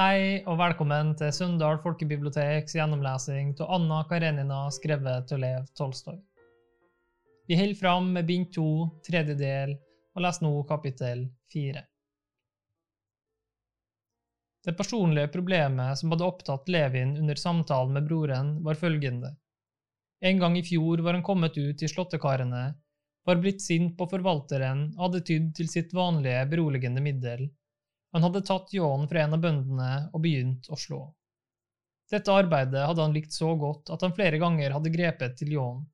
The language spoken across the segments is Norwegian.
Hei og velkommen til Sunndal folkebiblioteks gjennomlesing av Anna Karenina skrevet av Lev Tolstoy. Vi holder fram med bind to, tredje del, og leser nå kapittel fire. Det personlige problemet som hadde opptatt Levin under samtalen med broren, var følgende. En gang i fjor var han kommet ut i slåttekarene, var blitt sint på forvalteren og hadde tydd til sitt vanlige beroligende middel han hadde tatt ljåen fra en av bøndene og begynt å slå. Dette arbeidet hadde han likt så godt at han flere ganger hadde grepet til ljåen.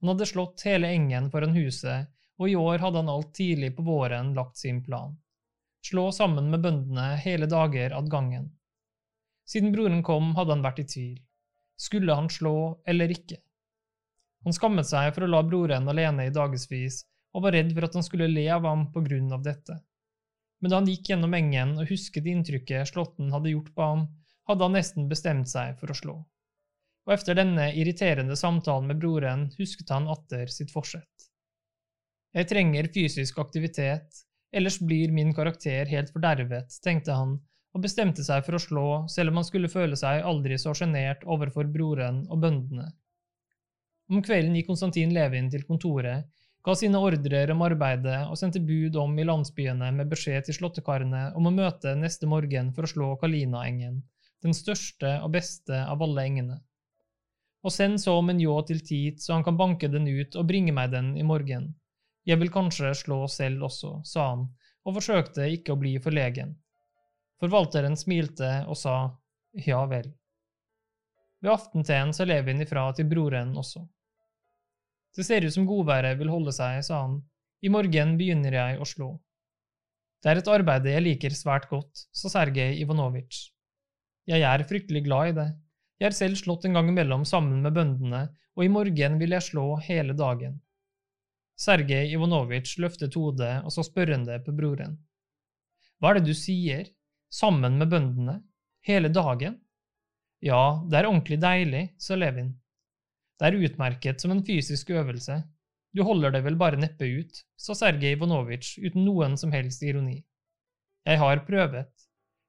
Han hadde slått hele engen foran huset, og i år hadde han alt tidlig på våren lagt sin plan. Slå sammen med bøndene hele dager ad gangen. Siden broren kom, hadde han vært i tvil. Skulle han slå eller ikke? Han skammet seg for å la broren alene i dagevis, og var redd for at han skulle le av ham på grunn av dette men da han gikk gjennom engen og husket inntrykket slåtten hadde gjort på ham, hadde han nesten bestemt seg for å slå. Og efter denne irriterende samtalen med broren husket han atter sitt forsett. Jeg trenger fysisk aktivitet, ellers blir min karakter helt fordervet, tenkte han, og bestemte seg for å slå, selv om han skulle føle seg aldri så sjenert overfor broren og bøndene. Om kvelden gikk Konstantin Levin til kontoret ga sine ordrer om arbeidet og sendte bud om i landsbyene med beskjed til slåttekarene om å møte neste morgen for å slå Kalinaengen, den største og beste av alle engene. Og send så om en ljå til tid, så han kan banke den ut og bringe meg den i morgen. Jeg vil kanskje slå selv også, sa han, og forsøkte ikke å bli forlegen. Forvalteren smilte og sa ja vel. Ved aftenteen sa Levin ifra til broren også. Det ser ut som godværet vil holde seg, sa han. I morgen begynner jeg å slå. Det er et arbeid jeg liker svært godt, sa Sergej Ivanovitsj. Jeg er fryktelig glad i det. Jeg har selv slått en gang imellom sammen med bøndene, og i morgen vil jeg slå hele dagen. Sergej Ivanovitsj løftet hodet og så spørrende på broren. Hva er det du sier? Sammen med bøndene? Hele dagen? Ja, det er ordentlig deilig, sa Levin. Det er utmerket som en fysisk øvelse. Du holder det vel bare neppe ut, sa Sergej Ivanovitsj uten noen som helst ironi. Jeg har prøvet.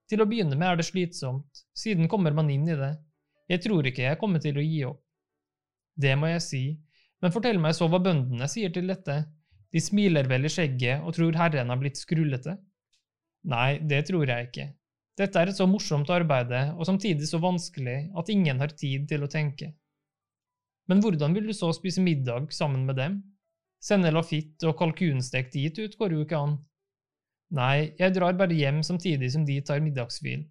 Til å begynne med er det slitsomt, siden kommer man inn i det. Jeg tror ikke jeg kommer til å gi opp. Det må jeg si, men fortell meg så hva bøndene sier til dette. De smiler vel i skjegget og tror herren har blitt skrullete? Nei, det tror jeg ikke. Dette er et så morsomt arbeide og samtidig så vanskelig at ingen har tid til å tenke. Men hvordan vil du så spise middag sammen med dem? Sende lafitt og kalkunstekt dit ut går jo ikke an. Nei, jeg drar bare hjem samtidig som de tar middagshvil.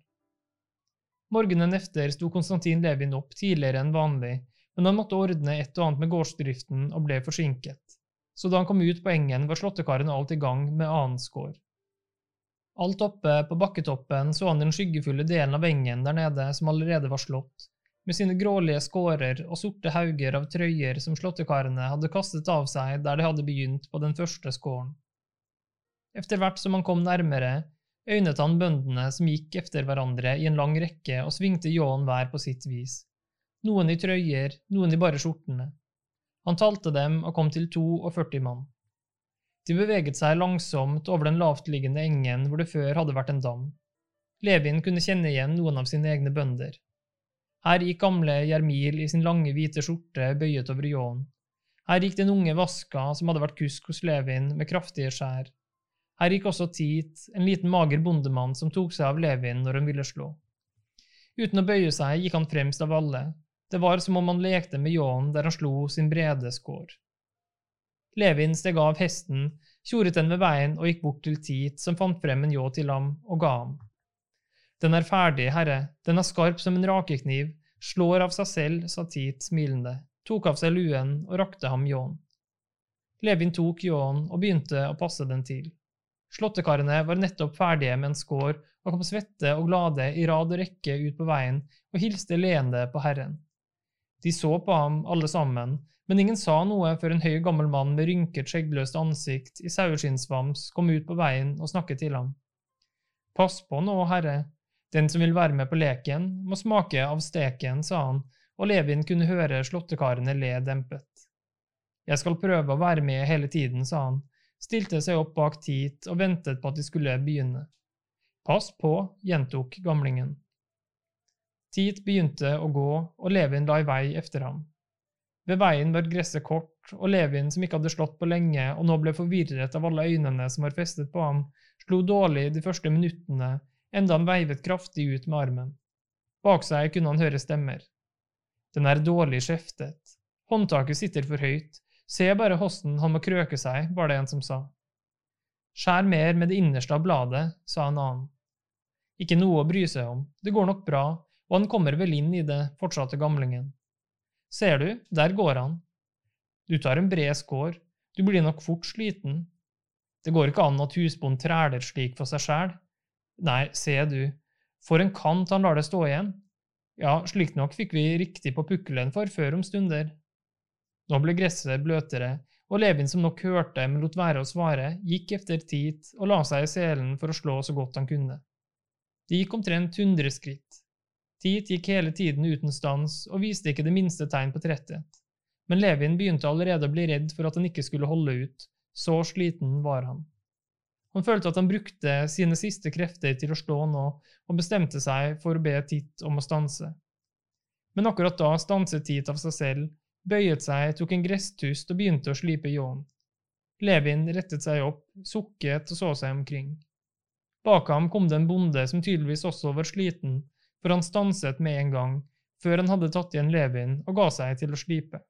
Morgenen efter sto Konstantin Levin opp tidligere enn vanlig, men han måtte ordne et og annet med gårdsdriften og ble forsinket, så da han kom ut på engen, var slåttekaren alt i gang med annen skår. Alt oppe på bakketoppen så han den skyggefulle delen av engen der nede som allerede var slått, med sine grålige skårer og sorte hauger av trøyer som slåttekarene hadde kastet av seg der de hadde begynt på den første skåren. Efter hvert som han kom nærmere, øynet han bøndene som gikk efter hverandre i en lang rekke og svingte ljåen hver på sitt vis, noen i trøyer, noen i bare skjortene. Han talte dem og kom til 42 mann. De beveget seg langsomt over den lavtliggende engen hvor det før hadde vært en dam. Levin kunne kjenne igjen noen av sine egne bønder. Her gikk gamle Jermil i sin lange, hvite skjorte bøyet over ljåen. Her gikk den unge Vaska, som hadde vært kusk hos Levin, med kraftige skjær. Her gikk også Tit, en liten, mager bondemann som tok seg av Levin når han ville slå. Uten å bøye seg gikk han fremst av alle. Det var som om han lekte med ljåen der han slo sin brede skår. Levin steg av hesten, tjoret den ved veien og gikk bort til Tit, som fant frem en ljå til ham og ga ham. Den er ferdig, herre, den er skarp som en rakekniv, slår av seg selv, sa Tit smilende, tok av seg luen og rakte ham ljåen. Levin tok ljåen og begynte å passe den til. Slåttekarene var nettopp ferdige med en skår og kom svette og glade i rad og rekke ut på veien og hilste leende på herren. De så på ham alle sammen, men ingen sa noe før en høy, gammel mann med rynket, skjeggløst ansikt i saueskinnsvams kom ut på veien og snakket til ham. Pass på nå, herre, den som vil være med på leken, må smake av steken, sa han, og Levin kunne høre slåttekarene le dempet. Jeg skal prøve å være med hele tiden, sa han, stilte seg opp bak Tit og ventet på at de skulle begynne. Pass på, gjentok gamlingen. Tit begynte å gå, og Levin la i vei efter ham. Ved veien var gresset kort, og Levin, som ikke hadde slått på lenge og nå ble forvirret av alle øynene som var festet på ham, slo dårlig de første minuttene, enda han veivet kraftig ut med armen. Bak seg kunne han høre stemmer. Den er dårlig skjeftet. Håndtaket sitter for høyt. Se bare hvordan han må krøke seg, var det en som sa. Skjær mer med det innerste av bladet, sa en annen. Ikke noe å bry seg om, det går nok bra, og han kommer vel inn i det, fortsatte gamlingen. Ser du, der går han. Du tar en bred skår, du blir nok fort sliten. Det går ikke an at husbonden træler slik for seg sjæl. Nei, se du, for en kant han lar det stå igjen. Ja, slik nok fikk vi riktig på pukkelen for før om stunder. Nå ble gresset bløtere, og Levin som nok hørte, men lot være å svare, gikk efter tid og la seg i selen for å slå så godt han kunne. Det gikk omtrent hundre skritt. Tit gikk hele tiden uten stans og viste ikke det minste tegn på tretthet, men Levin begynte allerede å bli redd for at han ikke skulle holde ut, så sliten var han. Han følte at han brukte sine siste krefter til å slå nå, og bestemte seg for å be Tit om å stanse. Men akkurat da stanset Tit av seg selv, bøyet seg, tok en gresstust og begynte å slipe ljåen. Levin rettet seg opp, sukket og så seg omkring. Bak ham kom det en bonde som tydeligvis også var sliten, for han stanset med en gang, før han hadde tatt igjen Levin og ga seg til å slipe.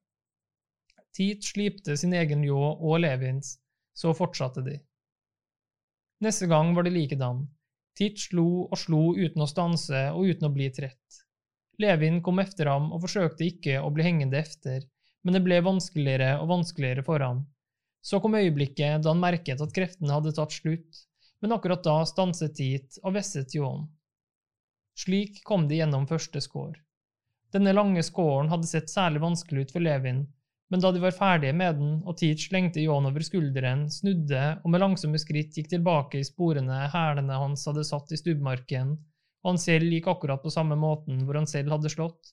Tit slipte sin egen ljå og Levins, så fortsatte de. Neste gang var det likedan. Tit slo og slo uten å stanse og uten å bli trett. Levin kom efter ham og forsøkte ikke å bli hengende efter, men det ble vanskeligere og vanskeligere for ham. Så kom øyeblikket da han merket at kreftene hadde tatt slutt, men akkurat da stanset Tit og vesset ljåen. Slik kom de gjennom første skår. Denne lange skåren hadde sett særlig vanskelig ut for Levin, men da de var ferdige med den og Teach slengte Johan over skulderen, snudde og med langsomme skritt gikk tilbake i sporene hælene hans hadde satt i stubbmarken, og han selv gikk akkurat på samme måten hvor han selv hadde slått,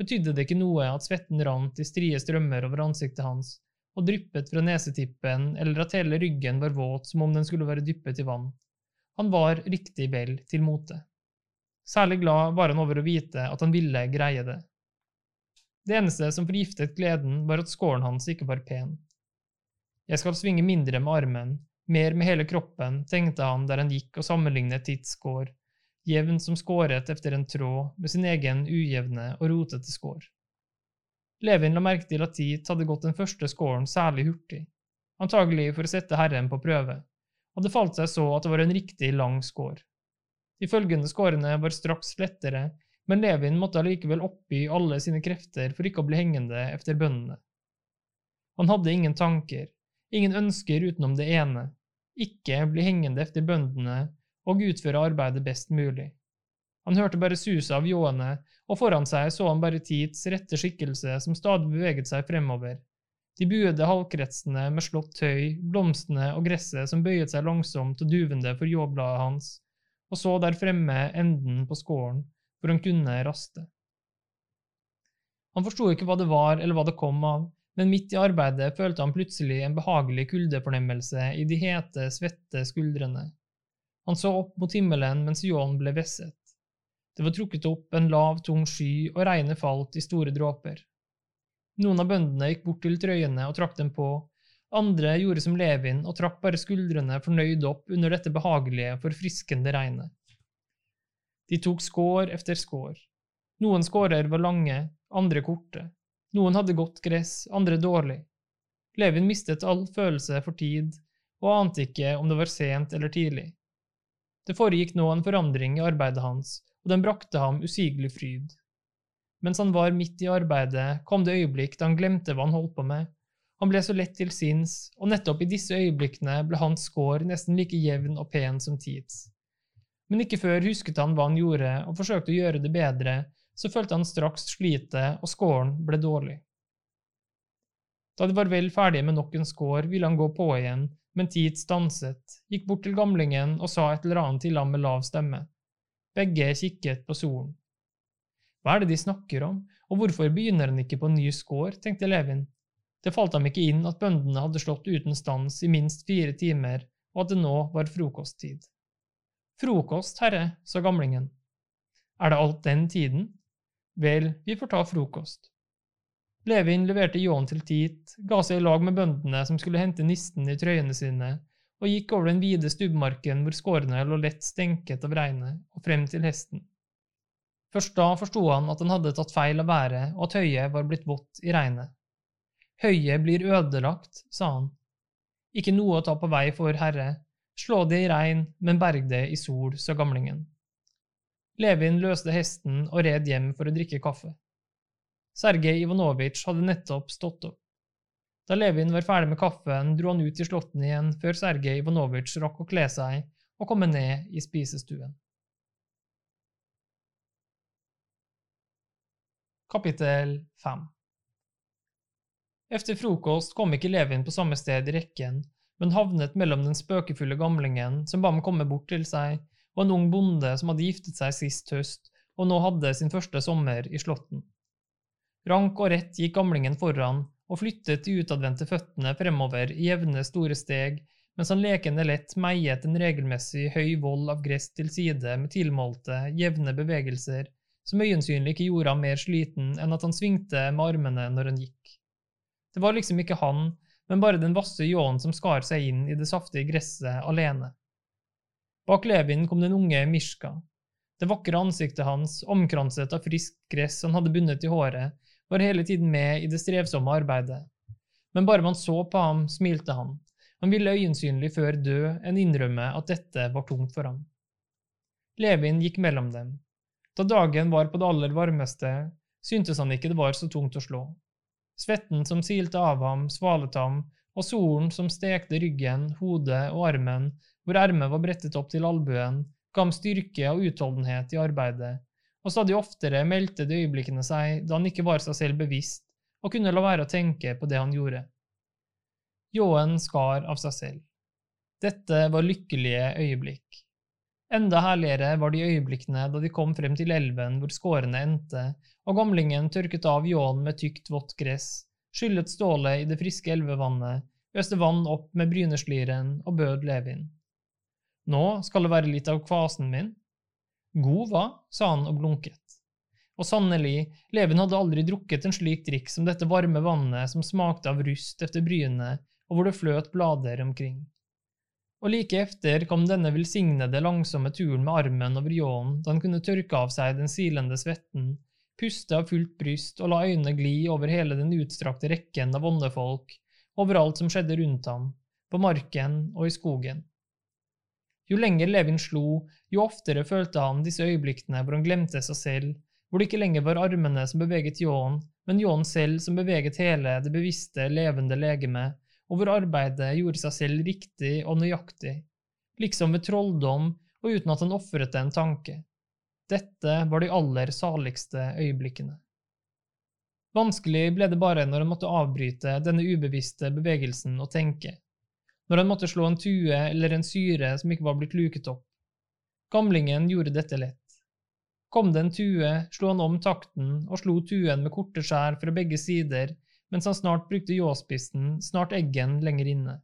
betydde det ikke noe at svetten rant i strie strømmer over ansiktet hans, og dryppet fra nesetippen, eller at hele ryggen var våt som om den skulle være dyppet i vann. Han var riktig vel til mote. Særlig glad var han over å vite at han ville greie det. Det eneste som forgiftet gleden, var at skåren hans ikke var pen. Jeg skal svinge mindre med armen, mer med hele kroppen, tenkte han der han gikk og sammenlignet tidsskår, jevn som skåret efter en tråd, med sin egen ujevne og rotete skår. Levin la merke til at Tit hadde gått den første skåren særlig hurtig, antagelig for å sette herren på prøve, og det falt seg så at det var en riktig lang skår. De følgende skårene var straks lettere, men Levin måtte allikevel oppby alle sine krefter for ikke å bli hengende efter bøndene. Han hadde ingen tanker, ingen ønsker utenom det ene, ikke bli hengende efter bøndene og utføre arbeidet best mulig. Han hørte bare suset av ljåene, og foran seg så han bare Tits rette skikkelse som stadig beveget seg fremover. De buede halvkretsene med slått tøy, blomstene og gresset som bøyet seg langsomt og duvende for ljåbladet hans, og så der fremme enden på skåren, hvor han kunne raste. Han forsto ikke hva det var eller hva det kom av, men midt i arbeidet følte han plutselig en behagelig kuldefornemmelse i de hete, svette skuldrene. Han så opp mot himmelen mens ljåen ble vesset. Det var trukket opp en lav, tung sky, og regnet falt i store dråper. Noen av bøndene gikk bort til trøyene og trakk dem på, andre gjorde som Levin og trakk bare skuldrene fornøyd opp under dette behagelige, forfriskende regnet. De tok skår efter skår. Noen skårer var lange, andre korte. Noen hadde godt gress, andre dårlig. Levin mistet all følelse for tid, og ante ikke om det var sent eller tidlig. Det foregikk nå en forandring i arbeidet hans, og den brakte ham usigelig fryd. Mens han var midt i arbeidet, kom det øyeblikk da han glemte hva han holdt på med. Han ble så lett til sinns, og nettopp i disse øyeblikkene ble hans skår nesten like jevn og pen som tids. Men ikke før husket han hva han gjorde, og forsøkte å gjøre det bedre, så følte han straks slitet, og skåren ble dårlig. Da de var vel ferdige med nok en skår, ville han gå på igjen, men Tid stanset, gikk bort til gamlingen og sa et eller annet til ham med lav stemme. Begge kikket på solen. Hva er det de snakker om, og hvorfor begynner han ikke på en ny skår, tenkte Levin. Det falt ham ikke inn at bøndene hadde slått uten stans i minst fire timer, og at det nå var frokosttid. Frokost, herre, sa gamlingen. Er det alt den tiden? Vel, vi får ta frokost. Levin leverte ljåen til Tit, ga seg i lag med bøndene som skulle hente nisten i trøyene sine, og gikk over den vide stubbmarken hvor skårene lå lett stenket av regnet, og frem til hesten. Først da forsto han at han hadde tatt feil av været, og at høyet var blitt vått i regnet. Høyet blir ødelagt, sa han. Ikke noe å ta på vei for Herre, slå det i regn, men berg det i sol, sa gamlingen. Levin løste hesten og red hjem for å drikke kaffe. Sergej Ivanovitsj hadde nettopp stått opp. Da Levin var ferdig med kaffen, dro han ut i slåtten igjen før Sergej Ivanovitsj rakk å kle seg og komme ned i spisestuen. Kapittel 5 Efter frokost kom ikke Levin på samme sted i rekken, men havnet mellom den spøkefulle gamlingen som ba ham komme bort til seg, og en ung bonde som hadde giftet seg sist høst og nå hadde sin første sommer i slåtten. Rank og rett gikk gamlingen foran og flyttet de utadvendte føttene fremover i jevne, store steg, mens han lekende lett meiet en regelmessig høy vold av gress til side med tilmålte, jevne bevegelser, som øyensynlig ikke gjorde ham mer sliten enn at han svingte med armene når han gikk. Det var liksom ikke han, men bare den vasse ljåen som skar seg inn i det saftige gresset alene. Bak Levin kom den unge Mishka. Det vakre ansiktet hans, omkranset av friskt gress han hadde bundet i håret, var hele tiden med i det strevsomme arbeidet. Men bare man så på ham, smilte han. Han ville øyensynlig før dø enn innrømme at dette var tungt for ham. Levin gikk mellom dem. Da dagen var på det aller varmeste, syntes han ikke det var så tungt å slå. Svetten som silte av ham, svalet ham, og solen som stekte ryggen, hodet og armen, hvor ermet var brettet opp til albuen, ga ham styrke og utholdenhet i arbeidet, og stadig oftere meldte de øyeblikkene seg da han ikke var seg selv bevisst og kunne la være å tenke på det han gjorde. Ljåen skar av seg selv. Dette var lykkelige øyeblikk. Enda herligere var de øyeblikkene da de kom frem til elven hvor skårene endte, og gamlingen tørket av ljåen med tykt, vått gress, skyllet stålet i det friske elvevannet, øste vann opp med brynesliren og bød Levin. Nå skal det være litt av kvasen min, God hva, sa han og blunket. Og sannelig, Levin hadde aldri drukket en slik drikk som dette varme vannet som smakte av rust efter bryene, og hvor det fløt blader omkring. Og like efter kom denne velsignede, langsomme turen med armen over ljåen da han kunne tørke av seg den silende svetten, puste av fullt bryst og la øynene gli over hele den utstrakte rekken av åndefolk, over alt som skjedde rundt ham, på marken og i skogen. Jo lenger Levin slo, jo oftere følte han disse øyeblikkene hvor han glemte seg selv, hvor det ikke lenger var armene som beveget ljåen, men ljåen selv som beveget hele det bevisste, levende legemet, og hvor arbeidet gjorde seg selv riktig og nøyaktig, liksom ved trolldom og uten at han ofret en tanke. Dette var de aller saligste øyeblikkene. Vanskelig ble det bare når han måtte avbryte denne ubevisste bevegelsen og tenke når han måtte slå en tue eller en syre som ikke var blitt luket opp. Gamlingen gjorde dette lett. Kom det en tue, slo han om takten og slo tuen med korte skjær fra begge sider, mens han snart brukte ljåspissen, snart eggen lenger inne.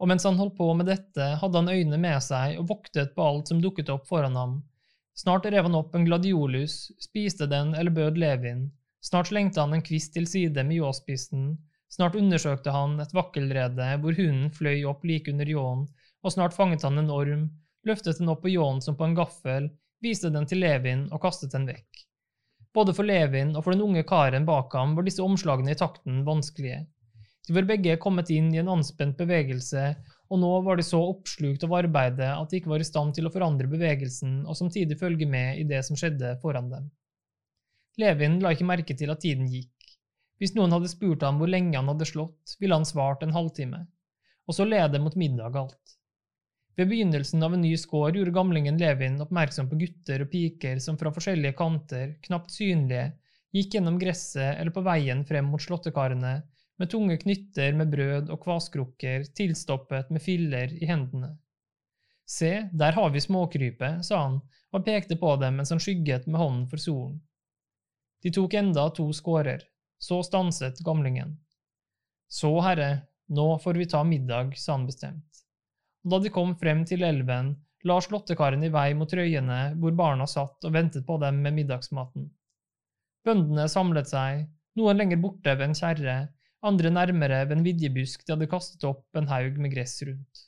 Og mens han holdt på med dette, hadde han øynene med seg og voktet på alt som dukket opp foran ham. Snart rev han opp en gladiolus, spiste den eller bød Levin, snart slengte han en kvist til side med ljåspissen, Snart undersøkte han et vakkelrede hvor hunden fløy opp like under ljåen, og snart fanget han en orm, løftet den opp på ljåen som på en gaffel, viste den til Levin og kastet den vekk. Både for Levin og for den unge karen bak ham var disse omslagene i takten vanskelige. De var begge kommet inn i en anspent bevegelse, og nå var de så oppslukt av arbeidet at de ikke var i stand til å forandre bevegelsen og samtidig følge med i det som skjedde foran dem. Levin la ikke merke til at tiden gikk. Hvis noen hadde spurt ham hvor lenge han hadde slått, ville han svart en halvtime, og så led det mot middag alt. Ved begynnelsen av en ny skår gjorde gamlingen Levin oppmerksom på gutter og piker som fra forskjellige kanter, knapt synlige, gikk gjennom gresset eller på veien frem mot slåttekarene med tunge knytter med brød og kvaskrukker tilstoppet med filler i hendene. Se, der har vi småkrypet, sa han og pekte på dem mens han skygget med hånden for solen. De tok enda to skårer. Så stanset gamlingen. Så, herre, nå får vi ta middag, sa han bestemt. Og da de kom frem til elven, la slåttekaren i vei mot røyene hvor barna satt og ventet på dem med middagsmaten. Bøndene samlet seg, noen lenger borte ved en kjerre, andre nærmere ved en vidjebusk de hadde kastet opp en haug med gress rundt.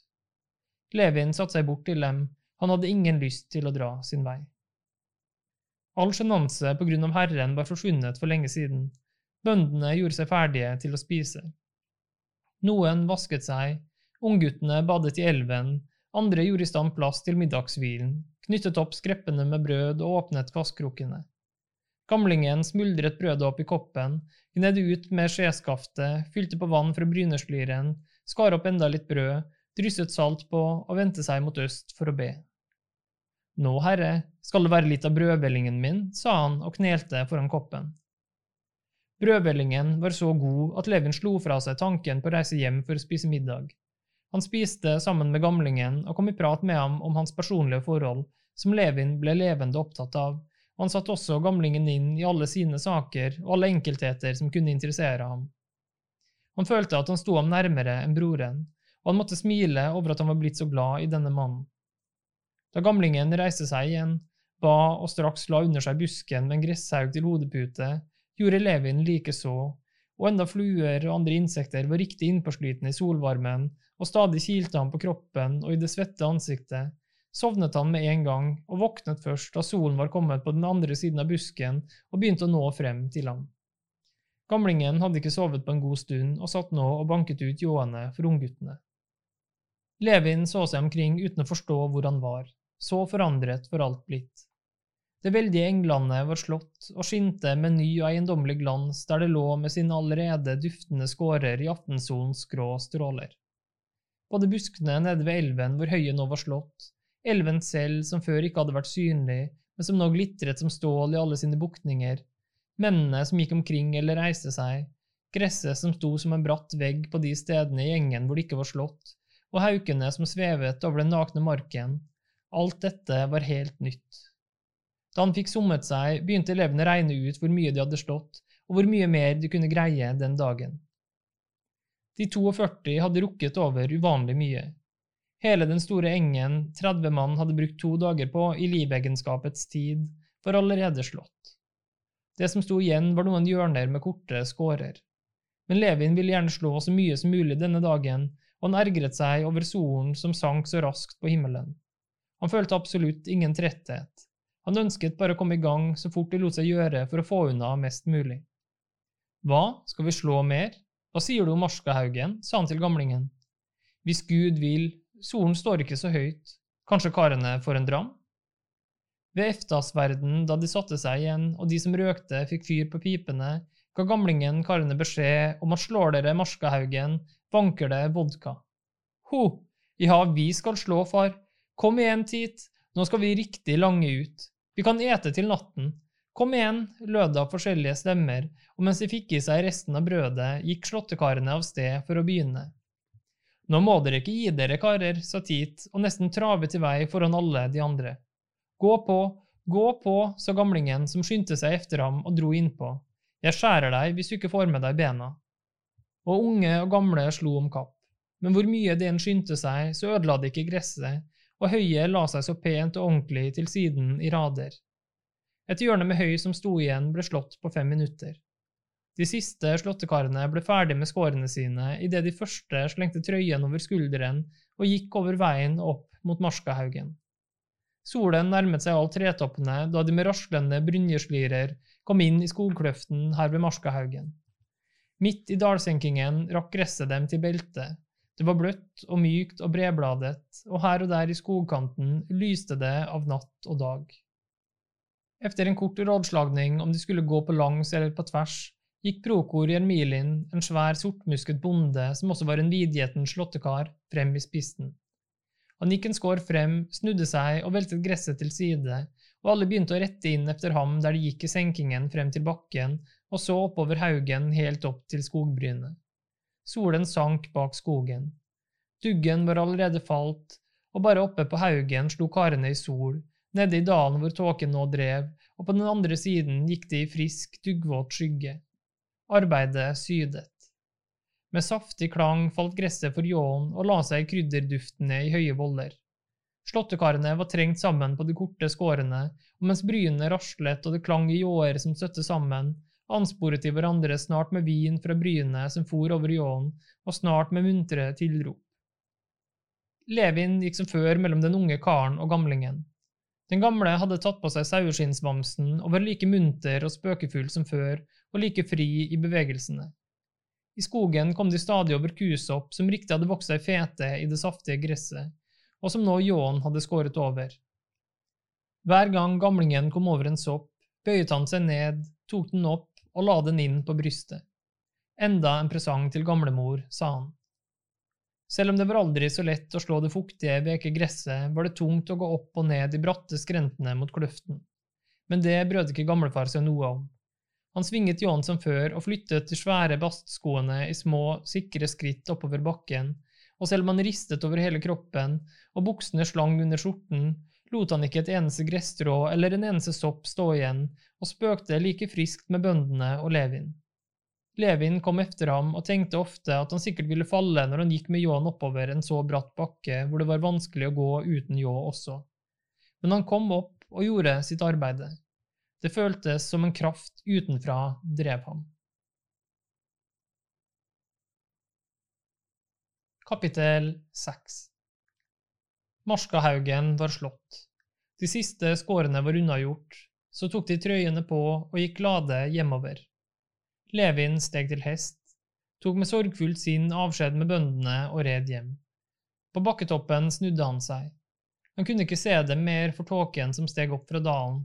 Levin satte seg bort til dem, han hadde ingen lyst til å dra sin vei. All sjenanse på grunn av Herren var forsvunnet for lenge siden, bøndene gjorde seg ferdige til å spise. Noen vasket seg, ungguttene badet i elven, andre gjorde i stand plass til middagshvilen, knyttet opp skreppene med brød og åpnet vasskrukkene. Gamlingen smuldret brødet opp i koppen, gnedde ut med skjeskaftet, fylte på vann fra bryneslyren, skar opp enda litt brød, drysset salt på og vendte seg mot øst for å be. Nå, herre, skal det være litt av brødvellingen min, sa han og knelte foran koppen. Brødvellingen var så god at Levin slo fra seg tanken på å reise hjem for å spise middag. Han spiste sammen med gamlingen og kom i prat med ham om hans personlige forhold, som Levin ble levende opptatt av, og han satte også gamlingen inn i alle sine saker og alle enkeltheter som kunne interessere ham. Han følte at han sto ham nærmere enn broren, og han måtte smile over at han var blitt så glad i denne mannen. Da gamlingen reiste seg igjen, ba og straks la under seg busken med en gresshaug til hodepute, gjorde Levin likeså, og enda fluer og andre insekter var riktig innpåslitne i solvarmen og stadig kilte han på kroppen og i det svette ansiktet, sovnet han med en gang og våknet først da solen var kommet på den andre siden av busken og begynte å nå frem til ham. Gamlingen hadde ikke sovet på en god stund og satt nå og banket ut ljåene for ungguttene. Levin så seg omkring uten å forstå hvor han var, så forandret for alt blitt. Det veldige englandet var slått og skinte med ny og eiendommelig glans der det lå med sine allerede duftende skårer i aftensolens grå stråler. Både buskene nede ved elven hvor høyet nå var slått, elven selv som før ikke hadde vært synlig, men som nå glitret som stål i alle sine buktninger, mennene som gikk omkring eller reiste seg, gresset som sto som en bratt vegg på de stedene i engen hvor det ikke var slått, og haukene som svevet over den nakne marken, alt dette var helt nytt. Da han fikk sommet seg, begynte elevene å regne ut hvor mye de hadde slått, og hvor mye mer de kunne greie den dagen. De 42 hadde rukket over uvanlig mye. Hele den store engen 30 mann hadde brukt to dager på i livegenskapets tid, var allerede slått. Det som sto igjen, var noen hjørner med korte skårer. Men Levin ville gjerne slå så mye som mulig denne dagen, og han ergret seg over solen som sank så raskt på himmelen. Han følte absolutt ingen tretthet. Han ønsket bare å komme i gang så fort det lot seg gjøre for å få unna mest mulig. Hva, skal vi slå mer? Hva sier du om Marskahaugen? sa han til gamlingen. Hvis Gud vil, solen står ikke så høyt, kanskje karene får en dram? Ved eftasverden, da de satte seg igjen og de som røkte fikk fyr på pipene, ga gamlingen karene beskjed om at slår dere Marskahaugen, banker det vodka. Ho, ja, vi skal slå, far, kom igjen tit, nå skal vi riktig lange ut. Vi kan ete til natten. Kom igjen, lød det av forskjellige stemmer, og mens de fikk i seg resten av brødet, gikk slåttekarene av sted for å begynne. Nå må dere ikke gi dere, karer, sa Tit og nesten trave til vei foran alle de andre. Gå på, gå på, sa gamlingen som skyndte seg etter ham og dro innpå. Jeg skjærer deg hvis du ikke får med deg bena. Og unge og gamle slo om kapp. Men hvor mye det enn skyndte seg, så ødela det ikke gresset, og høyet la seg så pent og ordentlig til siden i rader. Et hjørne med høy som sto igjen, ble slått på fem minutter. De siste slåttekarene ble ferdig med skårene sine idet de første slengte trøyen over skulderen og gikk over veien opp mot Marskahaugen. Solen nærmet seg alle tretoppene da de med raslende brynjeslirer kom inn i skogkløften her ved Marskahaugen. Midt i dalsenkingen rakk gresset dem til beltet, det var bløtt og mykt og bredbladet, og her og der i skogkanten lyste det av natt og dag. Efter en kort rådslagning om de skulle gå på langs eller på tvers, gikk Prokor Jermilin, en svær, sortmusket bonde som også var en vidgjeten slåttekar, frem i spissen. Han gikk en skår frem, snudde seg og veltet gresset til side, og alle begynte å rette inn efter ham der de gikk i senkingen frem til bakken og så oppover haugen helt opp til skogbrynet. Solen sank bak skogen. Duggen var allerede falt, og bare oppe på haugen slo karene i sol, nede i dalen hvor tåken nå drev, og på den andre siden gikk det i frisk, duggvåt skygge. Arbeidet sydet. Med saftig klang falt gresset for ljåen og la seg krydderduftene i høye voller. Slåttekarene var trengt sammen på de korte skårene, og mens bryene raslet og det klang i ljåer som støtte sammen, ansporet de hverandre snart med vin fra bryene som for over ljåen, og snart med muntre tilrop. Levin gikk som før mellom den unge karen og gamlingen. Den gamle hadde tatt på seg saueskinnsbamsen og var like munter og spøkefull som før, og like fri i bevegelsene. I skogen kom de stadig over kusopp som riktig hadde vokst seg fete i det saftige gresset, og som nå ljåen hadde skåret over. Hver gang gamlingen kom over en sopp, bøyet han seg ned, tok den opp og la den inn på brystet. Enda en presang til gamlemor, sa han. Selv om det var aldri så lett å slå det fuktige, veke gresset, var det tungt å gå opp og ned de bratte skrentene mot kløften. Men det brød ikke gamlefar seg noe om. Han svinget ljåen som før og flyttet de svære bastskoene i små, sikre skritt oppover bakken, og selv om han ristet over hele kroppen og buksene slang under skjorten, lot han ikke et eneste gresstrå eller en eneste sopp stå igjen, og spøkte like friskt med bøndene og Levin. Levin kom efter ham og tenkte ofte at han sikkert ville falle når han gikk med ljåen oppover en så bratt bakke hvor det var vanskelig å gå uten ljå også. Men han kom opp og gjorde sitt arbeide. Det føltes som en kraft utenfra drev ham. Kapittel 6 Marskahaugen var slått. De siste skårene var unnagjort, så tok de trøyene på og gikk glade hjemover. Levin steg til hest, tok med sorgfullt sinn avskjed med bøndene og red hjem. På bakketoppen snudde han seg. Han kunne ikke se dem mer for tåken som steg opp fra dalen.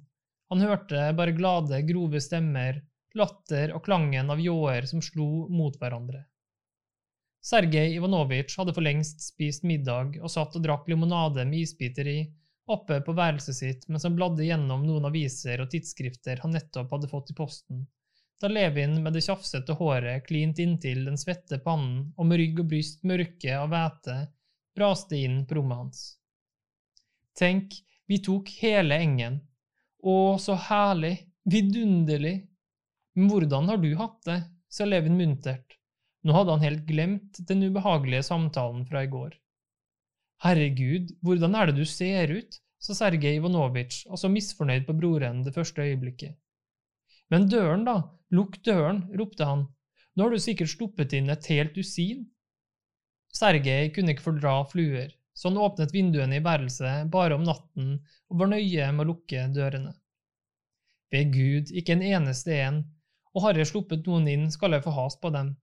Han hørte bare glade, grove stemmer, latter og klangen av ljåer som slo mot hverandre. Sergej Ivanovitsj hadde for lengst spist middag og satt og drakk limonade med isbiter i, oppe på værelset sitt mens han bladde gjennom noen aviser og tidsskrifter han nettopp hadde fått i posten, da Levin med det tjafsete håret klint inntil den svette pannen og med rygg og bryst mørke av hvete braste inn på rommet hans. Tenk, vi tok hele engen. Å, så herlig, vidunderlig. Men hvordan har du hatt det? sa Levin muntert. Nå hadde han helt glemt den ubehagelige samtalen fra i går. Herregud, hvordan er det du ser ut? sa Sergej Ivanovitsj, altså misfornøyd på broren det første øyeblikket. Men døren, da, lukk døren, ropte han, nå har du sikkert sluppet inn et helt dusin. Sergej kunne ikke fordra fluer, så han åpnet vinduene i værelset bare om natten og var nøye med å lukke dørene. Ved Gud, ikke en eneste en, og har jeg sluppet noen inn, skal jeg få has på dem.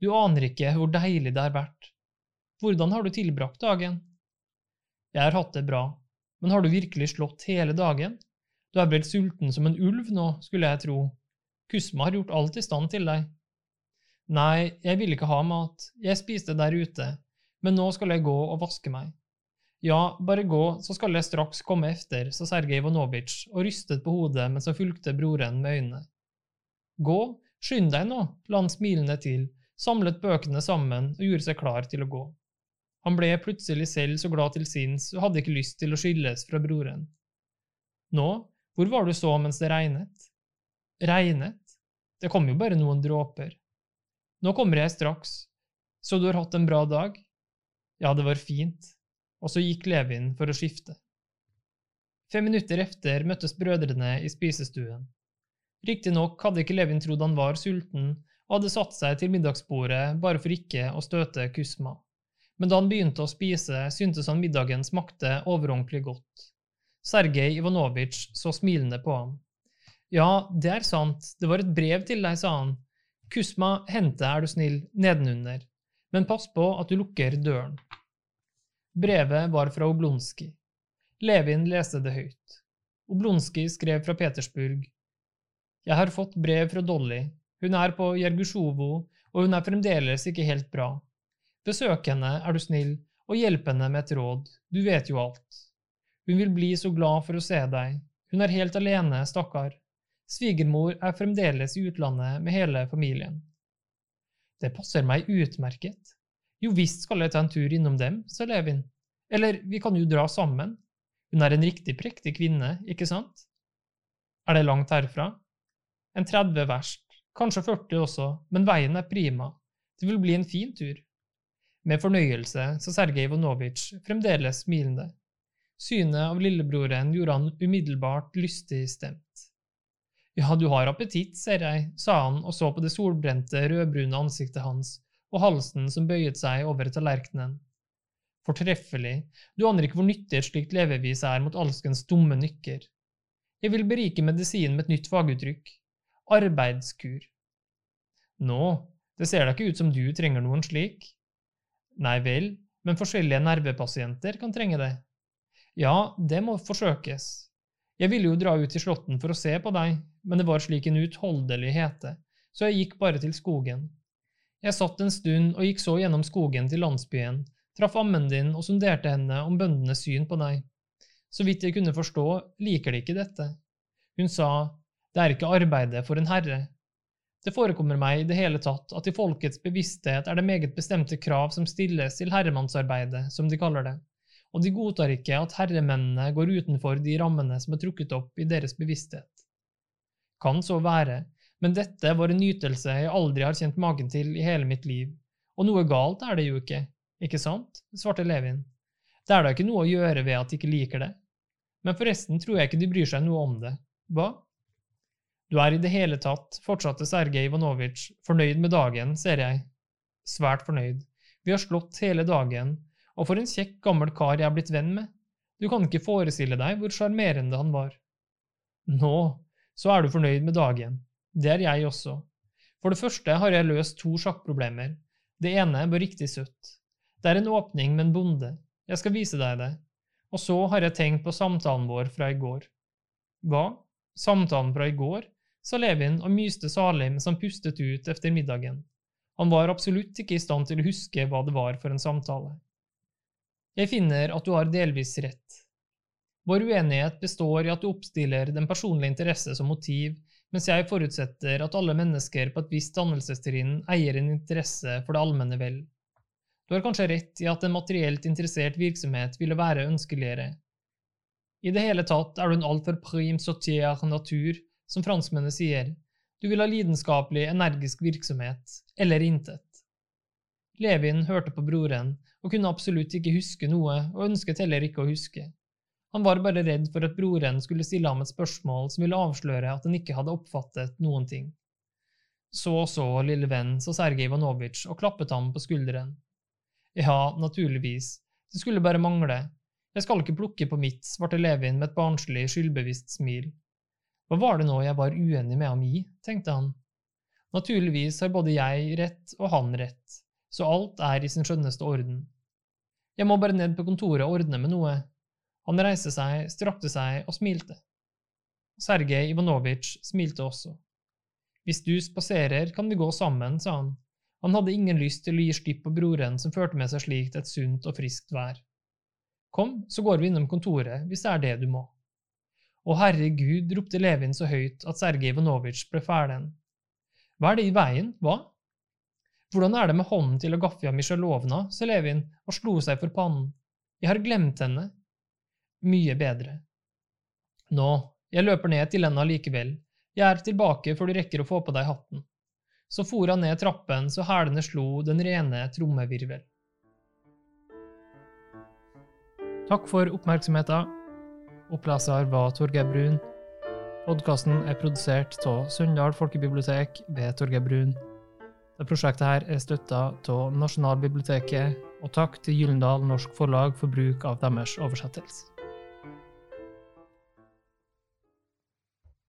Du aner ikke hvor deilig det har vært. Hvordan har du tilbrakt dagen? Jeg har hatt det bra, men har du virkelig slått hele dagen? Du er blitt sulten som en ulv nå, skulle jeg tro. Kusma har gjort alt i stand til deg. Nei, jeg vil ikke ha mat, jeg spiste der ute, men nå skal jeg gå og vaske meg. Ja, bare gå, så skal jeg straks komme efter, sa Sergej Ivanovitsj og rystet på hodet mens han fulgte broren med øynene. Gå, skynd deg nå, la han smilende til samlet bøkene sammen og gjorde seg klar til å gå. Han ble plutselig selv så glad til sinns og hadde ikke lyst til å skilles fra broren. Nå, hvor var du så mens det regnet? Regnet? Det kom jo bare noen dråper. Nå kommer jeg straks. Så du har hatt en bra dag? Ja, det var fint. Og så gikk Levin for å skifte. Fem minutter efter møttes brødrene i spisestuen. Riktignok hadde ikke Levin trodd han var sulten, og hadde satt seg til middagsbordet bare for ikke å støte Kusma. Men da han begynte å spise, syntes han middagen smakte overordentlig godt. Sergej Ivanovitsj så smilende på ham. Ja, det er sant, det var et brev til deg, sa han. Kusma, hente, er du snill, nedenunder, men pass på at du lukker døren. Brevet var fra Oblonskij. Levin leste det høyt. Oblonskij skrev fra Petersburg. Jeg har fått brev fra Dolly, hun er på Jergusjovo, og hun er fremdeles ikke helt bra. Besøk henne, er du snill, og hjelp henne med et råd, du vet jo alt. Hun vil bli så glad for å se deg, hun er helt alene, stakkar. Svigermor er fremdeles i utlandet med hele familien. Det passer meg utmerket. Jo visst skal jeg ta en tur innom dem, sa Levin. Eller vi kan jo dra sammen. Hun er en riktig prektig kvinne, ikke sant? Er det langt herfra? En 30 verst. Kanskje 40 også, men veien er prima. Det vil bli en fin tur. Med fornøyelse, sa Sergej Ivanovitsj, fremdeles smilende. Synet av lillebroren gjorde han umiddelbart lystig stemt. Ja, du har appetitt, ser jeg, sa han og så på det solbrente, rødbrune ansiktet hans og halsen som bøyet seg over tallerkenen. Fortreffelig, du aner ikke hvor nyttig et slikt levevis er mot alskens dumme nykker. Jeg vil berike medisinen med et nytt faguttrykk. Arbeidskur. Nå, det ser da ikke ut som du trenger noen slik. Nei vel, men forskjellige nervepasienter kan trenge det. Ja, det må forsøkes. Jeg ville jo dra ut til Slåtten for å se på deg, men det var slik en uutholdelig hete, så jeg gikk bare til skogen. Jeg satt en stund og gikk så gjennom skogen til landsbyen, traff ammen din og sonderte henne om bøndenes syn på deg. Så vidt jeg kunne forstå, liker de ikke dette. Hun sa, det er ikke arbeidet for en herre. Det forekommer meg i det hele tatt at i folkets bevissthet er det meget bestemte krav som stilles til herremannsarbeidet, som de kaller det, og de godtar ikke at herremennene går utenfor de rammene som er trukket opp i deres bevissthet. Kan så være, men dette var en nytelse jeg aldri har kjent magen til i hele mitt liv, og noe galt er det jo ikke, ikke sant, svarte Levin. Det er da ikke noe å gjøre ved at de ikke liker det. Men forresten tror jeg ikke de bryr seg noe om det. Hva? Du er i det hele tatt, fortsatte Sergej Ivanovitsj, fornøyd med dagen, ser jeg. Svært fornøyd. Vi har slått hele dagen, og for en kjekk, gammel kar jeg er blitt venn med. Du kan ikke forestille deg hvor sjarmerende han var. Nå, så er du fornøyd med dagen. Det er jeg også. For det første har jeg løst to sjakkproblemer. Det ene var riktig søtt. Det er en åpning med en bonde. Jeg skal vise deg det. Og så har jeg tenkt på samtalen vår fra i går. Hva? Samtalen fra i går? sa Levin og myste salig mens han pustet ut etter middagen. Han var absolutt ikke i stand til å huske hva det var for en samtale. Jeg finner at du har delvis rett. Vår uenighet består i at du oppstiller den personlige interesse som motiv, mens jeg forutsetter at alle mennesker på et visst dannelsestrinn eier en interesse for det allmenne vel. Du har kanskje rett i at en materielt interessert virksomhet ville være ønskeligere. I det hele tatt er du en altfor prim sortier natur som franskmennene sier, du vil ha lidenskapelig, energisk virksomhet, eller intet. Levin hørte på broren og kunne absolutt ikke huske noe, og ønsket heller ikke å huske. Han var bare redd for at broren skulle stille ham et spørsmål som ville avsløre at han ikke hadde oppfattet noen ting. Så så, lille venn, sa Sergej Ivanovitsj og klappet ham på skulderen. Ja, naturligvis, det skulle bare mangle, jeg skal ikke plukke på mitt, svarte Levin med et barnslig, skyldbevisst smil. Hva var det nå jeg var uenig med ham i, tenkte han. Naturligvis har både jeg rett og han rett, så alt er i sin skjønneste orden. Jeg må bare ned på kontoret og ordne med noe. Han reiste seg, strakte seg og smilte. Sergej Ivanovitsj smilte også. Hvis du spaserer, kan vi gå sammen, sa han. Han hadde ingen lyst til å gi slipp på broren som førte med seg slikt et sunt og friskt vær. Kom, så går vi innom kontoret, hvis det er det du må. Å herregud, ropte Levin så høyt at Sergej Ivanovitsj ble ferden. Hva er det i veien, hva? Hvordan er det med hånden til Agafja Misjalovna, sa Levin og slo seg for pannen. Jeg har glemt henne. Mye bedre. Nå, jeg løper ned til henne allikevel, jeg er tilbake før du rekker å få på deg hatten. Så for han ned trappen så hælene slo den rene trommevirvel. Takk for oppmerksomheten. Oppleser var Torgeir Brun. Podkasten er produsert av Sunndal folkebibliotek ved Torgeir Brun. Dette prosjektet her er støtta av Nasjonalbiblioteket, og takk til Gyllendal Norsk Forlag for bruk av deres oversettelse.